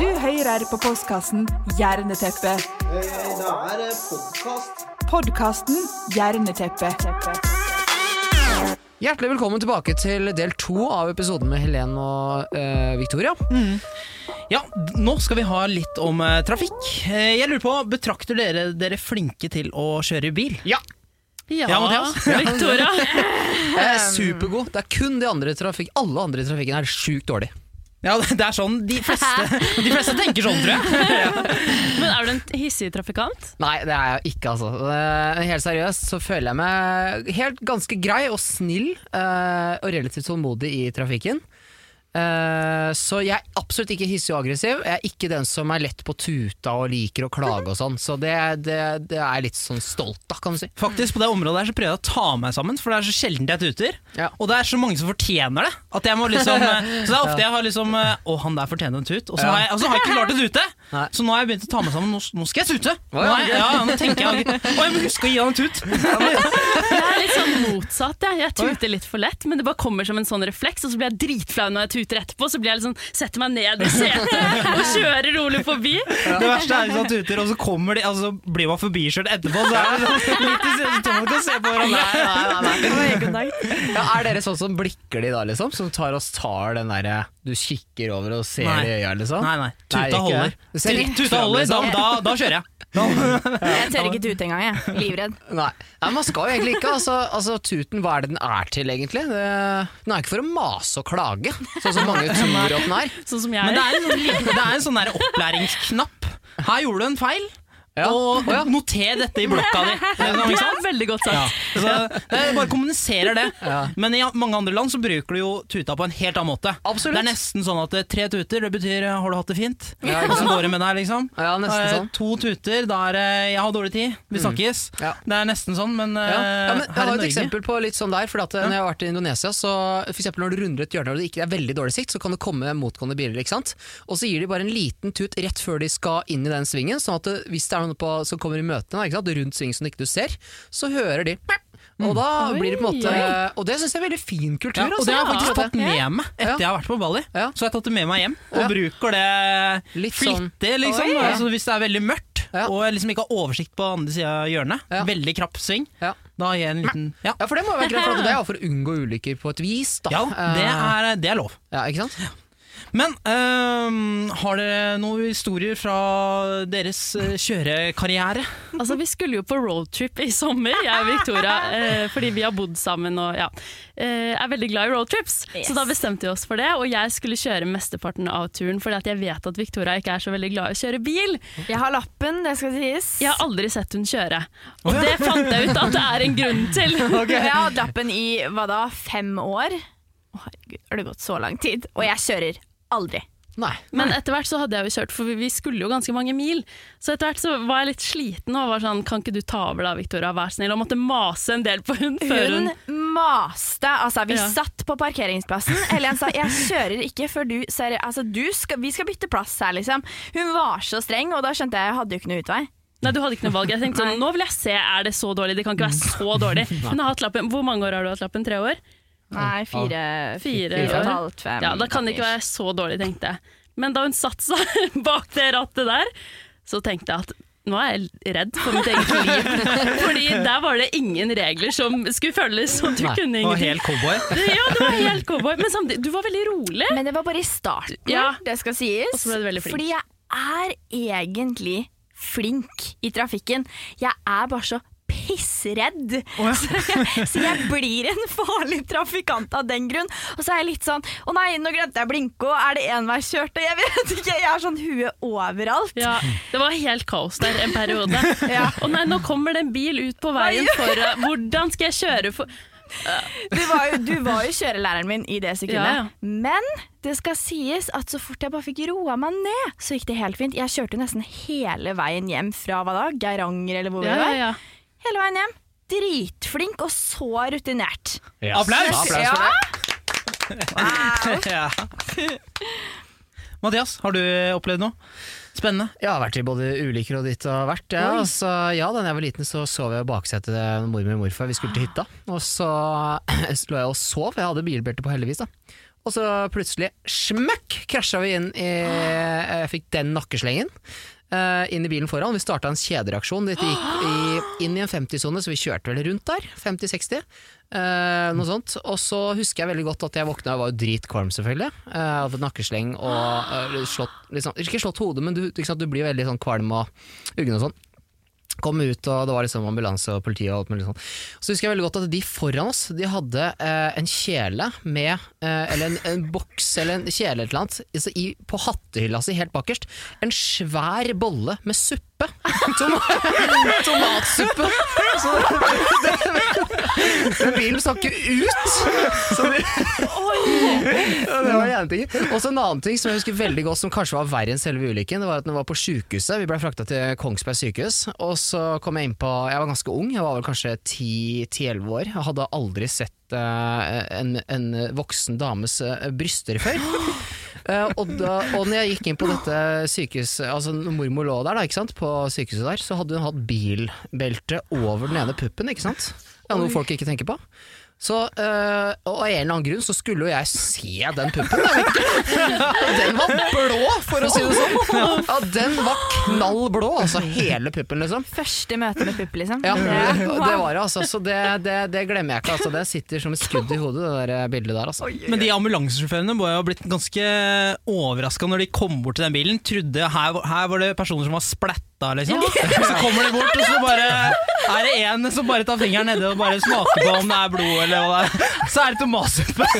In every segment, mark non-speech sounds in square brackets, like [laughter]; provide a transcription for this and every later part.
Du hører på postkassen Jerneteppe. Det er podkast. Podkasten Jerneteppe. Hjertelig velkommen tilbake til del to av episoden med Helen og eh, Victoria. Ja, nå skal vi ha litt om eh, trafikk. Eh, jeg lurer på, Betrakter dere dere flinke til å kjøre bil? Ja. Ja, Mathias? [laughs] Victoria. Jeg er supergod. Det er kun de andre i trafik Alle andre i trafikken er sjukt dårlige. Ja, det er sånn de fleste, [laughs] de fleste tenker sånn, tror jeg. [laughs] [laughs] Men er du en hissig trafikant? Nei, det er jeg ikke, altså. Eh, Helt seriøst så føler jeg meg helt ganske grei og snill eh, og relativt tålmodig i trafikken. Eh, så jeg er absolutt ikke hissig og aggressiv. Jeg er ikke den som er lett på tuta og liker å klage og sånn. Så det, det, det er jeg litt sånn stolt av, kan du si. Faktisk På det området her så prøver jeg å ta meg sammen, for det er så sjelden jeg tuter. Ja. Og det er så mange som fortjener det. At jeg må liksom [laughs] eh, Så det er ofte jeg har liksom eh, Å, han der fortjener en tut. Og så har jeg, og så har jeg ikke klart å tute. Nei. Så nå har jeg begynt å ta meg sammen. Nå, nå skal jeg tute! Nå, jeg, ja, ja, nå tenker jeg Å, jeg må huske å gi han en tut! [laughs] Jeg er litt sånn motsatt. Jeg, jeg tuter litt for lett, men det bare kommer som en sånn refleks, og så blir jeg dritflau når jeg tuter etterpå. Så blir jeg liksom, setter meg ned i setet og kjører rolig forbi. Det verste er hvis han tuter, og så kommer de, altså, blir man forbikjørt etterpå. Så er det sånn, [laughs] litt i å se på hverandre. Ja, er dere sånn som blikker de da, liksom? Som tar og tar den derre Du kikker over og ser Nei. i øya, liksom? Nei, nei. Tuta holder. Tuta holder, da, liksom. da, da kjører jeg. [laughs] Jeg tør ikke tute engang, jeg. Livredd. Nei. Nei, man skal jo egentlig ikke. Altså, altså, tuten, hva er det den er til, egentlig? Det, den er ikke for å mase og klage, sånn som mange [laughs] tror at den er. Sånn som jeg Men det er en sånn, det er en sånn der opplæringsknapp. Her gjorde du en feil, Ja. og Å, ja. noter dette i blokka di. [laughs] Det er veldig godt sagt. Så jeg bare kommuniserer det. Ja. Men i mange andre land så bruker du jo tuta på en helt annen måte. Absolutt. Det er nesten sånn at eh, tre tuter, det betyr eh, 'har du hatt det fint'? Ja, Hvordan går det med deg, liksom? Ja, sånn. To tuter, da er 'jeg har dårlig tid', vi snakkes. Ja. Det er nesten sånn, men, eh, Ja. Ja, men jeg har et eksempel på litt sånn der. For at, når jeg har vært i Indonesia, så for eksempel når du runder et hjørne og det ikke er veldig dårlig sikt, så kan det komme motgående biler. ikke sant? Og så gir de bare en liten tut rett før de skal inn i den svingen, sånn at hvis det er noen på, som kommer i møtene ikke sant? rundt svingen som ikke du ser, så hører de og da blir det på en måte Og det syns jeg er veldig fin kultur. Ja, og det har jeg faktisk tatt med meg etter jeg har vært på Bali. Så Så har jeg tatt det med meg hjem, og bruker det Litt sånn- flittig. Liksom. Altså, hvis det er veldig mørkt, og jeg liksom ikke har oversikt på andre sida av hjørnet, veldig krapp sving, da gir jeg en liten Ja, for det må jo være greit, for det er for å unngå ulykker på et vis. Da. ja det, er, det er lov. Ja, ikke sant? Men øhm, har dere noen historier fra deres øh, kjørekarriere? Altså, vi skulle jo på roadtrip i sommer, jeg og Victoria, eh, fordi vi har bodd sammen og ja, eh, er veldig glad i roadtrips. Yes. Så da bestemte vi oss for det, og jeg skulle kjøre mesteparten av turen, fordi at jeg vet at Victoria ikke er så veldig glad i å kjøre bil. Jeg har lappen, det skal sies. Jeg har aldri sett hun kjøre, og det fant jeg ut at det er en grunn til. [laughs] Jeg har hatt lappen i hva da, fem år? Å herregud, har det gått så lang tid? Og jeg kjører aldri. Nei. Men etter hvert så hadde jeg jo kjørt, for vi- vi skulle jo ganske mange mil. Så etter hvert så var jeg litt sliten og var sånn, kan ikke du ta over da, Victoria, vær snill, og måtte mase en del på hun før hun... Hun maste. Altså, vi Ja. satt på parkeringsplassen. Helen sa 'jeg kjører ikke før du ser Altså, du skal, vi skal bytte plass her', liksom. Hun var så streng, og da skjønte jeg jeg hadde jo ikke noe utvei. Nei, du hadde ikke noe valg. Jeg tenkte sånn, nå vil jeg se, er det så dårlig? Det kan ikke være [laughs] så dårlig. Hun har hatt lappen, Hvor mange år har du hatt lappen? Tre år? Nei, fire, Fire fire og et halvt, fem Ja, da kan det ikke være så dårlig, tenkte jeg. Men da hun satte seg [laughs] bak det rattet der, så tenkte jeg at nå er jeg redd for mitt eget liv. [laughs] Fordi der var det ingen regler som skulle følges, og du Nei, kunne Det var ingenting. helt cowboy. [laughs] Ja, du var helt cowboy. Men samtidig, du var veldig rolig. Men det var bare i starten, Ja. det skal sies. Og så ble du veldig flink. Fordi jeg er egentlig flink i trafikken. Jeg er bare så pissredd. [laughs] så, jeg, så jeg blir en farlig trafikant av den grunn. Og så er jeg litt sånn Å nei, nå glemte jeg Blinko, blinke, og er det enveiskjørt? Og jeg vet ikke, jeg har sånn hue overalt. Ja, det var helt kaos der en periode. [laughs] Ja. Og nei, nå kommer det en bil ut på veien for, foran. Hvordan skal jeg kjøre for Du var, jo, du var jo kjørelæreren min i det sekundet. Ja, ja. Men det skal sies at så fort jeg bare fikk roa meg ned, så gikk det helt fint. Jeg kjørte jo nesten hele veien hjem fra hva da? Geiranger eller hvor Ja, vi ja, var. ja. Hele veien hjem. Dritflink og så rutinert. Applaus! Applaus for det. [laughs] Ja. Mathias, har du opplevd noe spennende? Jeg har vært i både ulykker og ditt og vært. Ja, altså, ja, da jeg var liten så sov jeg i baksetet til mormor og morfar. Vi skulle til hytta. Og så [clears throat] lå jeg og sov. Jeg hadde bilbelte på heldigvis. da. Og så plutselig smøkk krasja vi inn i Jeg fikk den nakkeslengen. Eh, inn i bilen foran. Vi starta en kjedereaksjon. Dette gikk i, inn i en 50-sone, så vi kjørte vel rundt der. 50-60. Uh, noe sånt. Og så husker jeg veldig godt at jeg våkna, og var jo dritkvalm selvfølgelig. Uh, hadde fått nakkesleng og uh, slått, liksom, ikke slått hodet, men du, liksom, du blir veldig sånn kvalm og uggen og sånn. Kom ut, og det var liksom ambulanse og politi og alt mulig sånn. Så husker jeg veldig godt at de foran oss, de hadde eh, en kjele med eh, Eller en, en boks eller en kjele eller eller annet på hattehylla si helt bakerst. En svær bolle med suppe. Tom [laughs] tomatsuppe. Så den bilen så ikke ut! Så det, det var en ting. Og så en annen ting som jeg husker veldig godt, som kanskje var verre enn selve ulykken, det var at den var på sykehuset. Vi ble frakta til Kongsberg sykehus, og så kom jeg inn på Jeg var ganske ung, jeg var vel kanskje 10-11 år. Jeg hadde aldri sett eh, en, en voksen dames eh, bryster før. Eh, og, da, og når jeg gikk inn på dette sykehuset Altså når mormor lå der da, ikke sant? på sykehuset der, så hadde hun hatt bilbelte over den ene puppen. Ikke sant? Det er noe folk ikke tenker på. Så, øh, og av en eller annen grunn så skulle jo jeg se den puppen. Og Den var blå, for å si det sånn! [laughs] Ja, den var knall blå, altså hele puppen, liksom. Første møte med pupp, liksom. Ja, Det- det var det, altså. Så det, det, det glemmer jeg ikke. Altså. Det sitter som et skudd i hodet, det der bildet der. Altså. Men de ambulansesjåførene må jo ha blitt ganske overraska når de kom bort til den bilen. Trodde her, her var det personer som var splatta, liksom. [laughs] Så kommer de bort, og så bare er det en som bare tar fingeren nedi og bare smaker på om det er blod eller hva det er. Så er det tomatsuppe. [laughs]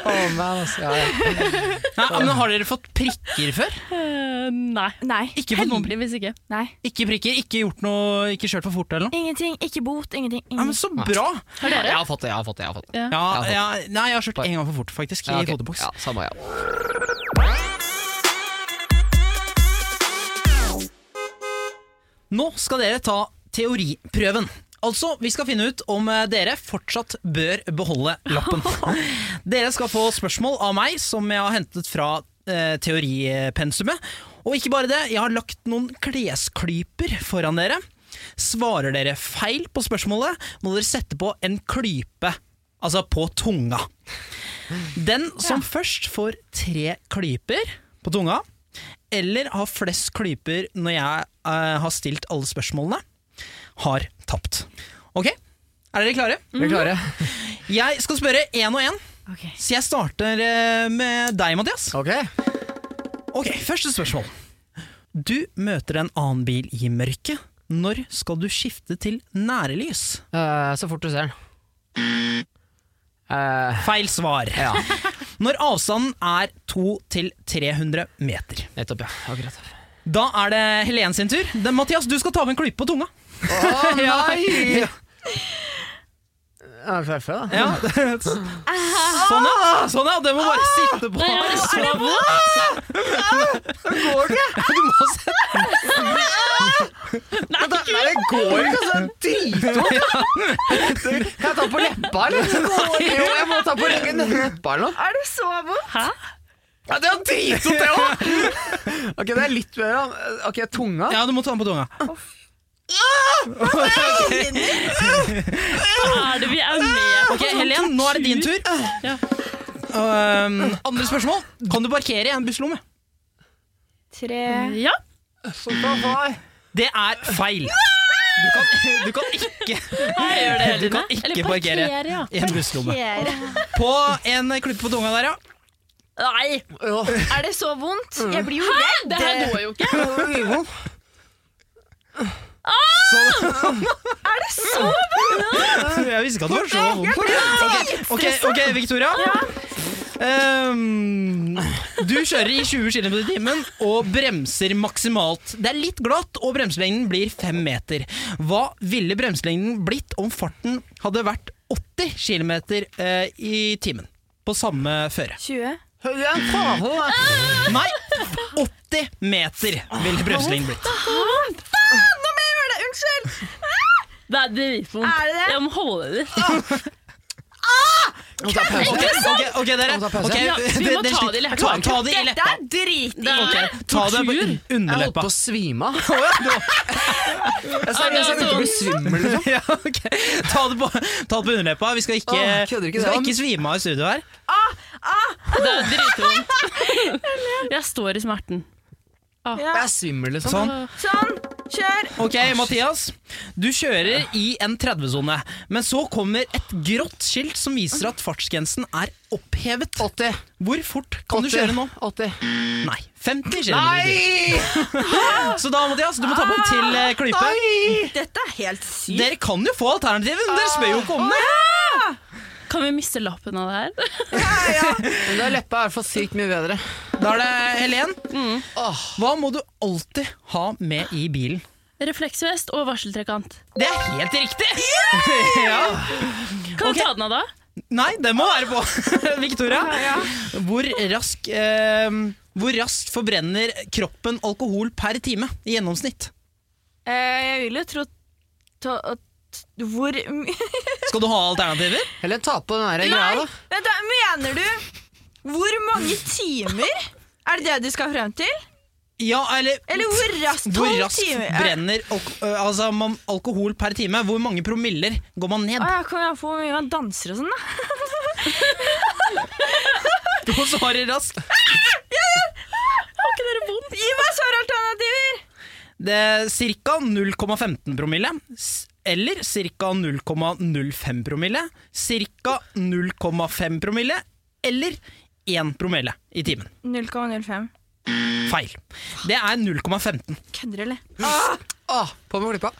Oh, man, altså. ja, ja. Nei, men har dere fått prikker før? Eh, nei. Nei. Ikke fått noen Heldigvis ikke. Nei. Ikke prikker, ikke gjort noe, ikke kjørt for fort eller noe? Ingenting. Ikke bot. Ingenting. Ja, men. Så bra! Har Jeg dere? har fått det, jeg har fått det. Jeg har fått det. Ja. Ja, Jeg ja, nei, jeg har kjørt én gang for fort, faktisk, i Ja, ok. foteboks. Ja, samme, ja. Nå skal dere ta teoriprøven. Altså, Vi skal finne ut om eh, dere fortsatt bør beholde lappen. [laughs] dere skal få spørsmål av meg som jeg har hentet fra eh, teoripensumet. Og ikke bare det, jeg har lagt noen klesklyper foran dere. Svarer dere feil på spørsmålet, må dere sette på en klype, altså på tunga. Den som først får tre klyper på tunga, eller har flest klyper når jeg eh, har stilt alle spørsmålene, har tapt. Ok, er dere klare? Vi er klare? [laughs] Jeg skal spørre én og én, Ok. så jeg starter eh, med deg, Mathias. Ok. Ok, Første spørsmål. Du møter en annen bil i mørket. Når skal du skifte til nærlys? Eh, så fort du ser den. Eh, Feil svar. ja, [laughs] Når avstanden er 200-300 meter. nettopp, ja. Akkurat. Da er det Helen sin tur. Mathias, du skal ta med en klype på tunga. Å nei! [laughs] Det da? Ja. [laughs] [laughs] Sånn, ja. Sånn, ja. Det må bare sitte på. [laughs] Er det så vondt? Det går ikke! Du må sette Nei, det, nei, det går ikke! Altså, det er dritvondt! Kan jeg ta på leppa, eller? Jo, jeg må ta på leppa eller noe. Er det så vondt? Ja, det er dritvondt, det òg! Ok, det er litt bedre. Ok, tunga. Ja, du må ta den på tunga. Hva er det vi er med på? Ok, Helen, nå er det din tur. Ja. Um, andre spørsmål. Kan du parkere i en busslomme? Tre Ja. Det er feil. Du kan, du kan ikke Jeg gjør det Du hele kan ikke parkere ja. i en busslomme. På en klype på tunga der, ja. Nei, Er det så vondt? Jeg blir jo redd. det her går jo ikke. Jeg visste ikke at det var så vondt. Ok, ok, ok, Victoria. Um, du kjører i 20 km i timen og bremser maksimalt. Det er litt glatt, og bremselengden blir 5 meter. Hva ville bremselengden blitt om farten hadde vært 80 km eh, i timen? På samme føre. 20? Nei, 80 meter ville bremselengden blitt. Nå må jeg gjøre det! Unnskyld! Det er dritvondt. Er det det? Jeg må holde det. litt. [laughs] pause. Ok, ok, ok, dere. Ja, vi må ta det i leppa. Ta, det i Dette er dritdigg! Okay, ta det på tortur. Jeg holdt underleppa. på å svime av. [laughs] Jeg sa jeg skal ikke bli svimmel. Ja. Ta det på, ta det på underleppa. Vi skal ikke, vi skal ikke svime av i studio her. Det er dritvondt. [laughs] Jeg står i smerten. Jeg er svimmel, liksom. Sånn. Sånn, kjør! Ok, Mathias. Du kjører i en 30-sone, men så kommer et grått skilt som viser at fartsgrensen er opphevet. 80. Hvor fort kan du kjøre nå? 80. Nei, 50 km. [laughs] Så da, Mathias, du må ta på en til eh, klype. Dette er helt sykt. Dere kan jo få alternativet, men dere spør jo ikke om det. Kan vi miste lappen av det her? [laughs] Men leppa er i hvert fall sykt mye bedre. Da er det Helen. Mm. Hva må du alltid ha med i bilen? Refleksvest og varseltrekant. Det er helt riktig! ja. Kan du du ta den av da? Nei, den må være på. [laughs] Victoria, hvor, rask, eh, hvor raskt forbrenner kroppen alkohol per time i gjennomsnitt? Eh, jeg vil jo tro at- Hvor Skal du ha alternativer? Eller ta på den der greia, da. Vent, da, mener du Hvor mange timer? Er det det du skal frem til? Ja, eller Eller hvor raskt? Hvor raskt brenner alko øh, altså, man, alkohol per time? Hvor mange promiller går man ned? Å, jeg kan få hvor mye man danser og sånn, da. [laughs] Du må svare raskt. [laughs] Har ikke dere vondt? Gi meg svaralternativer! Det er ca. 0,15 promille. Eller ca. 0,05 promille. Ca. 0,5 promille. Eller 1 promille i timen. 0,05. Feil. Det er 0,15. Kødder eller? Åh, på med klippa.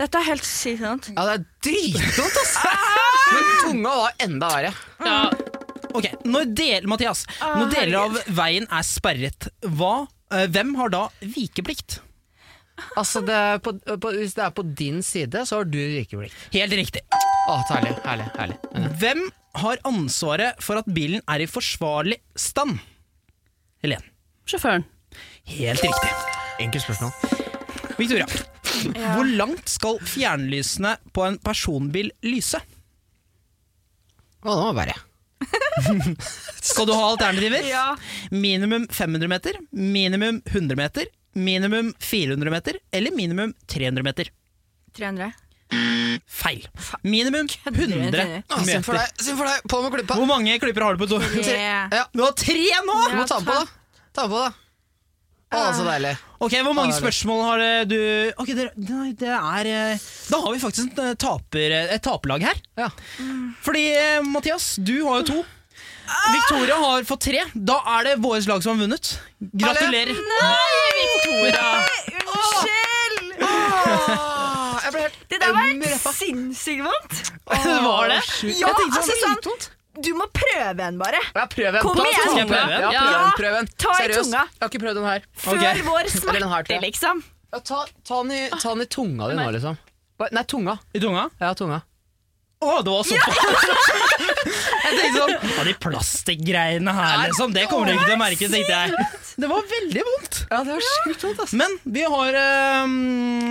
Dette er helt sykt sant. Ja, det er dritvondt, ass! [laughs] Men tunga var enda verre. Ja, Ok, når del, Mathias, når deler av veien er sperret, hva, eh, hvem har da vikeplikt? Altså, det er på, på, Hvis det er på din side, så har du vikeplikt. Helt riktig. Å, herlig, herlig, herlig. Hvem har ansvaret for at bilen er i forsvarlig stand? Helen. sjåføren. Helt riktig. Enkelt spørsmål. Victoria, hvor langt skal fjernlysene på en personbil lyse? Å, det var verre. [laughs] Skal du ha alternativer? Ja. Minimum 500 meter, minimum 100 meter, minimum 400 meter eller minimum 300 meter? 300. Feil. Minimum 100 Å, Synd for deg, synd for deg. På med klippa. Hvor mange klipper har du på to? Tre. Ja, Du har tre nå! du må ta den på, da. Ta på, da. Å, så deilig. Ok, Hvor mange spørsmål har eh, du Ok, det, det er eh, Da har vi faktisk eh, taper, et taperlag her. Ja. Fordi, Mathias, du har jo to. Victoria har fått tre. Da er det vårt lag som har vunnet. Gratulerer. Nei, Victoria! Unnskyld! helt [laughs] [laughs] Det var sinnssykt vondt. Var det? Ja, altså sånn Du må prøve en, bare. Ja, prøv en. Kom igjen. Skal jeg prøve? Ja, prøv en. Prøv en. Ta i Seriøst. tunga. Jeg har ikke prøvd den her. Før Ok. vår Eller den her, tror smerte, jeg. liksom. Ja, ta, ta, den i, ta den i tunga di nå, liksom. Nei, tunga. I tunga? Ja, tunga. Å, det var såpass! [laughs] jeg tenkte sånn Ja, de plastikkgreiene her, liksom. Det kommer du ikke til å merke, tenkte jeg. Det var veldig vondt. Ja, det var sjukt vondt, ass. Men vi har, eh,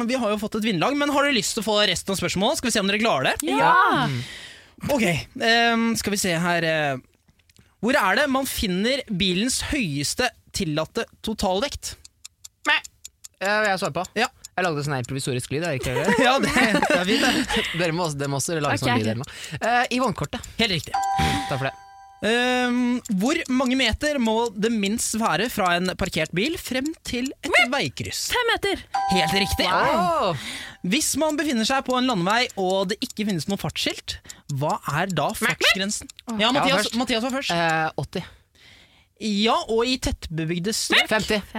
vi har jo fått et vinnerlag. Men har dere lyst til å få resten av spørsmålet? Skal vi se om dere klarer det? Ja! Ok, eh, skal vi se her eh. Hvor er det man finner bilens høyeste tillatte totalvekt? Mæ. jeg svarer på. Ja. Jeg lagde sånn provisorisk lyd. er det ikke det? [laughs] Ja, det, det er fint, det. Dere må også, dere må også lage okay. sånn lyd. eller noe. Eh, I vannkortet. Helt riktig. Takk for det. Um, hvor mange meter må det minst være fra en parkert bil frem til et veikryss? Fem meter! Helt riktig. Wow. Hvis man befinner seg på en landevei og det ikke finnes noe fartsskilt, hva er da fartsgrensen? Ja, Mathias. Mathias var først. Uh, 80. Ja, og i tettbebygde strøk 50.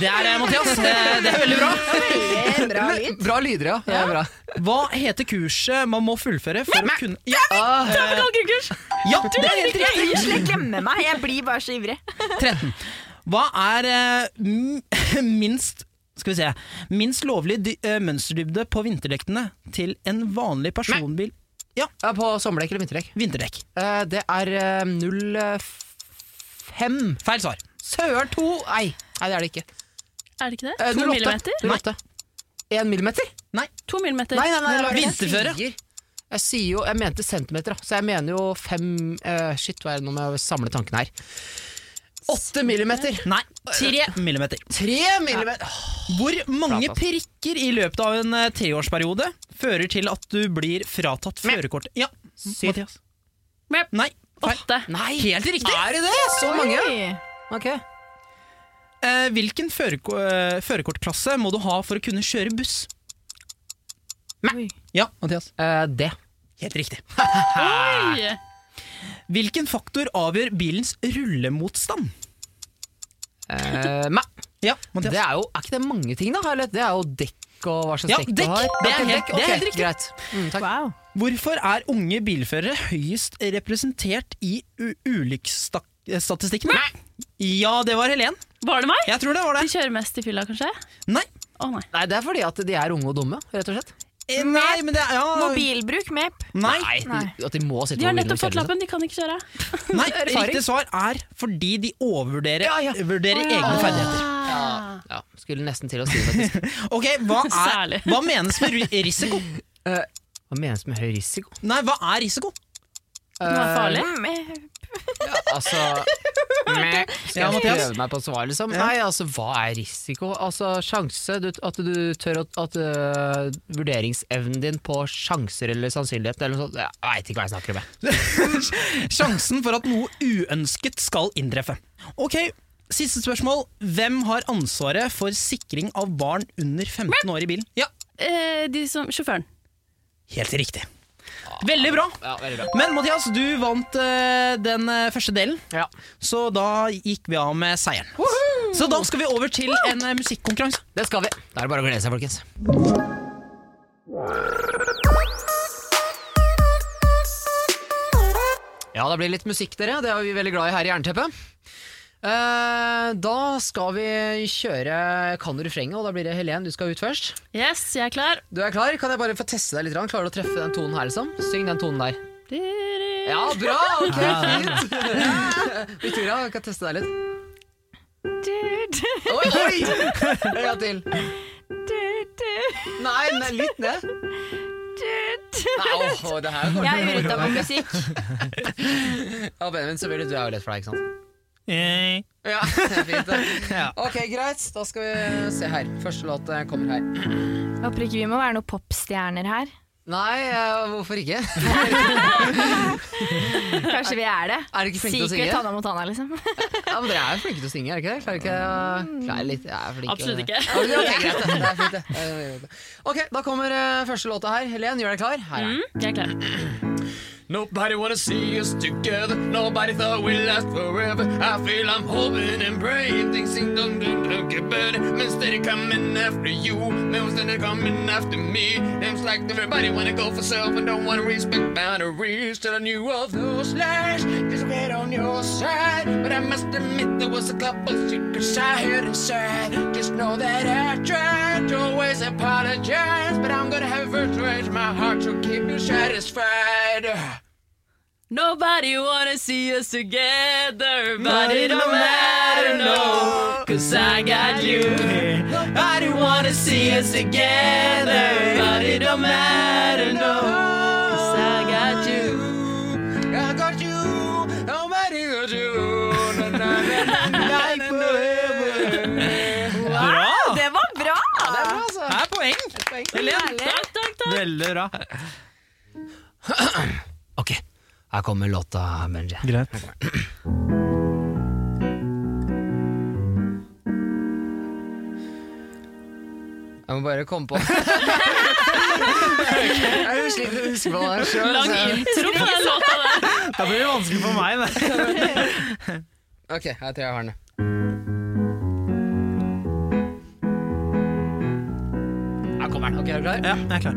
Det er det, Mathias. Det, Det er veldig bra. Bra lyd. Bra lyder, ja. Det er bra. Hva heter kurset man må fullføre for å kunne Ja, Trafikantgrunnkurs! ja det er helt riktig! Unnskyld, jeg glemmer meg. Jeg blir bare så ivrig. 13. Hva er eh, [laughs] minst skal vi se Minst lovlig dy eh, mønsterdybde på vinterdekkene til en vanlig personbil? Ja, Ja, på sommerdekk eller vinterdekk? vinterdekk. Eh, det er eh, 05 Feil svar. Søren, to Nei, nei, det er det ikke. Er det ikke det? Eh, To 08. millimeter? 08. En millimeter? Nei. To millimeter. Nei, nei, nei, nei Vinterføre. Jeg, sier, jeg sier jo Jeg mente centimeter. Så jeg mener jo fem eh, Shit, hva er det nå med å samle tankene her? Åtte millimeter! Nei, tre millimeter. Tre millimeter! Hvor mange prikker i løpet av en eh, treårsperiode fører til at du blir fratatt førerkortet? Ja, Syv. Nei. Åtte. Nei! Helt riktig! Er det det? Så mange? Oi. Eh, hvilken førerko- eh, førerkortklasse må du ha for å kunne kjøre buss? Mæ. Ja, Mathias. Eh, det. Helt riktig. Hvilken faktor avgjør bilens rullemotstand? Eh, mæ. Ja, Mathias. det er jo Er ikke det mange ting, da? Eller det er jo dekk og hva slags Ja, dekk, du har. Det er helt- dekk. det er helt riktig. Greit. Mm, takk. Wow. Hvorfor er unge bilførere høyest representert i ulykkesstatistikken? Ja, det var Helen. Var det meg? Jeg tror det var De kjører mest i fylla, kanskje? Nei, Å nei. Nei, det er fordi at de er unge og dumme, rett og slett. Eh, nei men det er ja. Mobilbruk, MEP. Nei, Nei. At de må sitte De har nettopp fått lappen, de kan ikke kjøre. nei [laughs] riktig svar er fordi de overvurderer Ja, ja. vurderer egne ferdigheter. Ja, ja, skulle nesten til å si det, faktisk. [laughs] Ok, hva, er, Særlig. hva menes med ri- risiko? Hva menes med høy risiko? Nei, hva er risiko? Det er farlig. Altså med, Skal jeg prøve meg på svar, liksom? Nei, altså, hva er risiko? Altså, sjanse du, At du tør å At uh, vurderingsevnen din på sjanser eller sannsynlighet eller noe sånt Jeg veit ikke hva jeg snakker om. jeg. [laughs] Sjansen for at noe uønsket skal inntreffe. Ok, Siste spørsmål. Hvem har ansvaret for sikring av barn under 15 år i bilen? Ja, Eh, de som, sjåføren. Helt riktig. Veldig bra. Ja, veldig bra. Men Mathias, du vant eh, den eh, første delen, Ja. så da gikk vi av med seieren. Så da skal vi over til en eh, musikkonkurranse. Det skal vi. Da er det bare å glede seg, folkens. Ja, det blir litt musikk, dere. Det er vi veldig glad i her i Jernteppet. Eh, da skal vi kjøre Kan du refrenget, og da blir det Helen, du skal ut først. Yes, jeg er klar. Du er klar? Kan jeg bare få teste deg litt? Klarer du å treffe den tonen her, liksom? Syng den tonen der. Ja, bra! Ok, fint! [laughs] Victoria, kan jeg teste deg litt. Oi, oi! En gang til. Nei, nei, litt ned. Nei, åh, det her Jeg er ute på musikk. [laughs] Ja, Benjamin, selvfølgelig, du er jo lett for deg, ikke sant? Eh, Ja, [laughs] det er fint. Ja. Ok, greit. Da skal vi se her. Første låt eh, kommer her. Håper ikke vi må være noen popstjerner her. Nei, eh, hvorfor ikke? [laughs] Kanskje vi er det. Er dere ikke flinke til å synge? Secret Hanna Montana, liksom. [laughs] Ja, men Dere er jo flinke til å synge, er dere ikke det? Klarer ikke å klare litt? Jeg er flink. Absolutt ikke. Ja, men greit, det. det er fint, det. det. er greit, det. Ok, da kommer eh, første låta her. Helen, gjør deg klar? Her er den. Mm, jeg er klar. Nobody wanna see us together. Nobody thought we'd last forever. I feel I'm hoping and praying things seem to better. Men steady coming after you, men steady coming after me. Seems like everybody wanna go for self and don't wanna respect boundaries. Till I knew all those lies, just get on your side. But I must admit there was a couple secrets I had inside. Just know that I tried to always apologize, but I'm gonna have first raise my heart to keep you satisfied. Nobody wanna see us together, but it don't matter, no, cause I got you. Nobody wanna see us together, but it don't matter, no, cause I got you. I got you, nobody got you. Na, na, na, na, na, na, forever. Bra! Det var bra! Det er bra, altså. Her er poeng. Helen. Takk, takk, takk. Veldig bra. Ok, her kommer låta, Benji. Greit. Jeg må bare komme på [laughs] Jeg husker med å huske på det sjøl. Lang intro på den låta der. [laughs] Da blir vanskelig for meg, det. [laughs] ok, jeg tror jeg har den. Her kommer den. Ok, Er du klar? Ja, jeg er klar.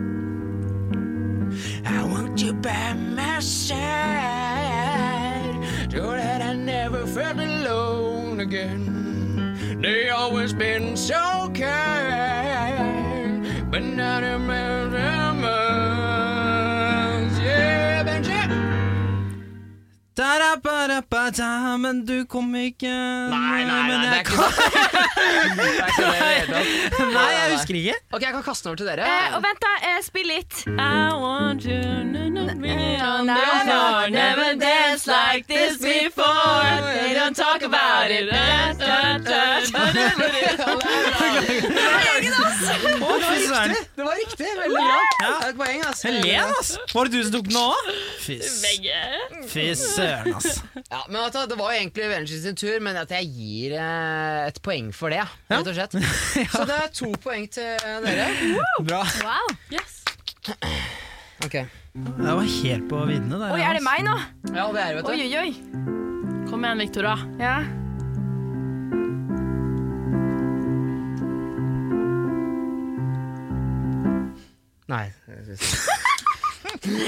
I want you by my side. So that I never felt alone again. They always been so kind. Men du kom ikke Nei, nei, nei, det er ikke det. Det er ikke det i det hele tatt. Nei, jeg husker ikke. Ok, jeg kan kaste den over til dere. Eh, og vent, da. Eh, spill litt. I want you to know me on the floor. Never danced like this before. They don't talk about it. Da, da, da, da, [laughs] Det var riktig. Det var riktig, veldig bra. Ja. Det er et poeng, ass. Helen, ass! Var det du som tok den òg? Begge. fy søren, ass. Ja, men vet du, Det var jo egentlig Venture sin tur, men at jeg gir eh, et poeng for det. rett og slett. [laughs] Så det er to poeng til dere. Bra. Wow. Yes. Ok. Det var helt på viddene der. Oi, er det meg nå? Ja, det er det, vet Oi, du. oi, oi. Kom igjen, Victoria. Ja. Nei. Jeg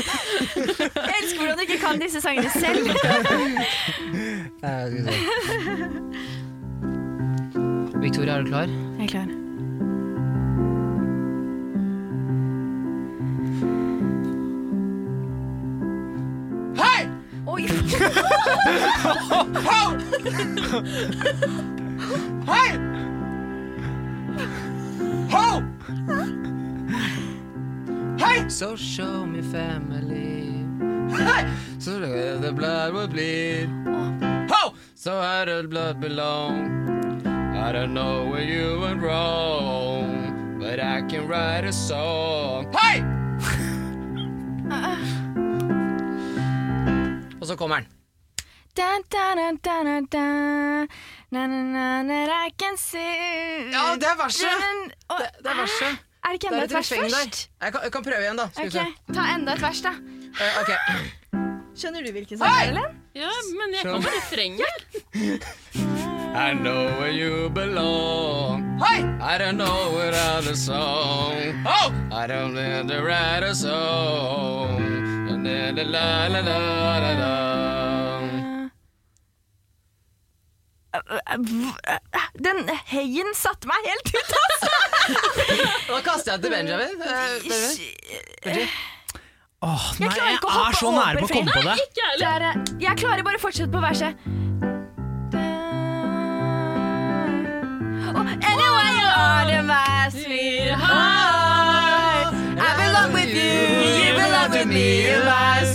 elsker hvordan du ikke kan disse sangene selv. [laughs] Skal. Victoria, er du klar? Jeg er klar. Hei! Oi. [laughs] [laughs] So show me family So where the blood will bleed Ho! So how does blood belong? I don't know where you went wrong But I can write a song Hei! Og så kommer den Dun, dun, dun, dun, dun, dun. Na, na, na, na, I can see Ja, det er verset. Det, det er verset Er det ikke enda et vers først? Jeg kan, jeg kan prøve igjen da Skal vi se Ta enda et vers, da. Uh, okay. Skjønner du hvilken sang det er, Ellen? Ja, men jeg kan bare refrenget. [laughs] I know where you belong Hey! I don't know without a song Oh! I don't need to write a song And then the la la la la la Den heien satte meg helt ut, altså! Da kaster jeg til Benjamin Eh, Benjamin. Åh, nei, jeg, jeg er så nære på å komme på det. Eh, jeg klarer bare å fortsette på verset. Oh, anyway, you are my sweetheart. I belong with you, you belong with me, my sweetheart.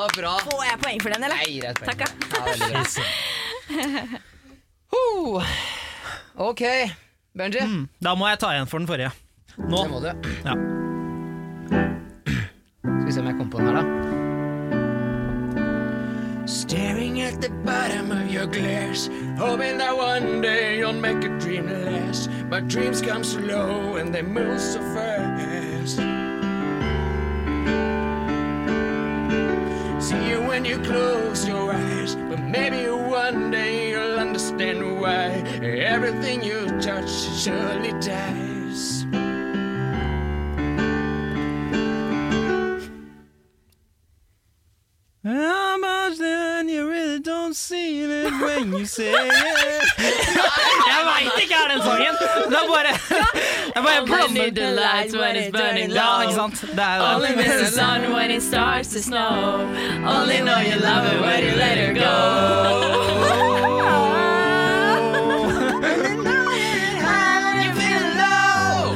Var bra Får jeg poeng for den, eller? Nei, rett poeng Takk, ja. Ja, veldig. [laughs] Ok, Benji Da må jeg ta igjen for den forrige. Nå. Det må du Ja. Skal vi se om jeg kommer på den her da Staring at the bottom of your glass, hoping that one day you'll make a dream last. But dreams come slow and they move so fast. Maybe one day you'll understand why everything you touch surely dies. How much then you really don't see it when you say it [laughs] veit ikke [laughs] er den sangen! Det er bare Jeg bare Only need the blander lights when it's burning Ja, ikke sant? Det er Only miss the [laughs] sun when it starts to snow. Only know you love her when you let her go. You feel low,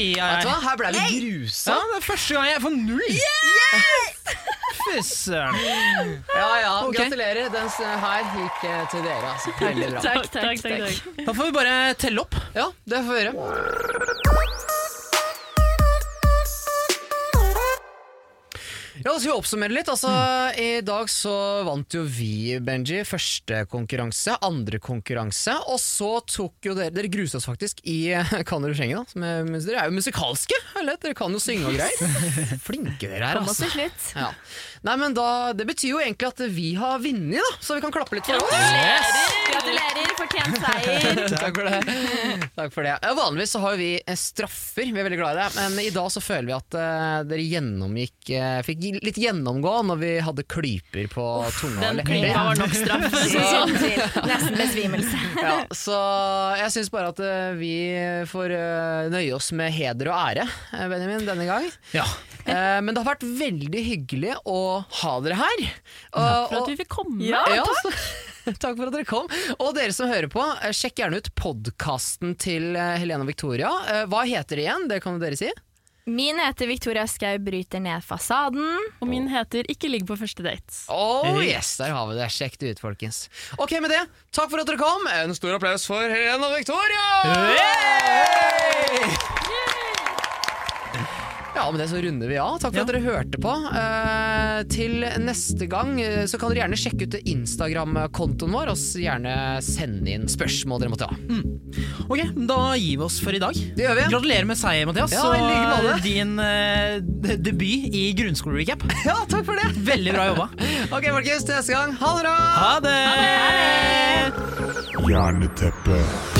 Oi, oi, Vet du hva, her ble vi grusa Ja, det er første gang jeg får null! Fy søren. Ja, ja, Ok. gratulerer Den s- her gikk eh, til dere altså. Veldig bra Takk, takk, takk. takk. Da får vi bare telle opp. Ja, det får vi gjøre Ja, da skal vi oppsummere litt. Altså, I dag så vant jo vi, Benji, første konkurranse, andre konkurranse. Og så tok jo dere Dere gruset oss faktisk i Kan dere synge, da? Som men dere er jo musikalske! Eller? Dere kan jo synge og greier. [laughs] Flinke dere er, altså. Ja. Nei, men da, Det betyr jo egentlig at vi har vunnet, da. Så vi kan klappe litt for oss. Gratulerer, fortjent seier. [laughs] Takk for det. Takk for det. Ja, vanligvis så har vi eh, straffer, vi er veldig glad i det. Men i dag så føler vi at uh, dere gjennomgikk uh, Fikk litt gjennomgå når vi hadde klyper på tunga. Den klypa var nok straff. Sånn. Nesten besvimelse. [laughs] Ja, så jeg syns bare at uh, vi får nøye oss med heder og ære, Benjamin, denne gang. Ja. Eh, Men det har vært veldig hyggelig å ha dere her. Og, For at vi fikk komme. Ja, ja, så, [laughs] takk for at dere kom. Og dere som hører på, eh, sjekk gjerne ut podkasten til Helena Helene og Victoria. Eh, Hva heter det igjen? Det kan jo dere si. Min heter Victoria Skau bryter ned fasaden. Og min heter Ikke ligg på første date. Oh yes, der har vi det. Sjekk det ut, folkens. Ok, med det, takk for at dere kom. En stor applaus for Helene og Victoria! Ja, med det så runder vi av. Takk for Ja. at dere hørte på. Eh, til neste gang eh, så kan dere gjerne sjekke ut Instagram-kontoen vår, og gjerne sende inn spørsmål dere måtte ha. Ok, da gir vi oss for i dag. Det gjør vi. Gratulerer med seier, Mathias. Ja, like og din eh, debut i grunnskolerecap. [laughs] Ja, takk for det. Veldig bra jobba. [laughs] Ok, folkens, til neste gang. Ha det bra! Ha det! Ha det. Jerneteppe.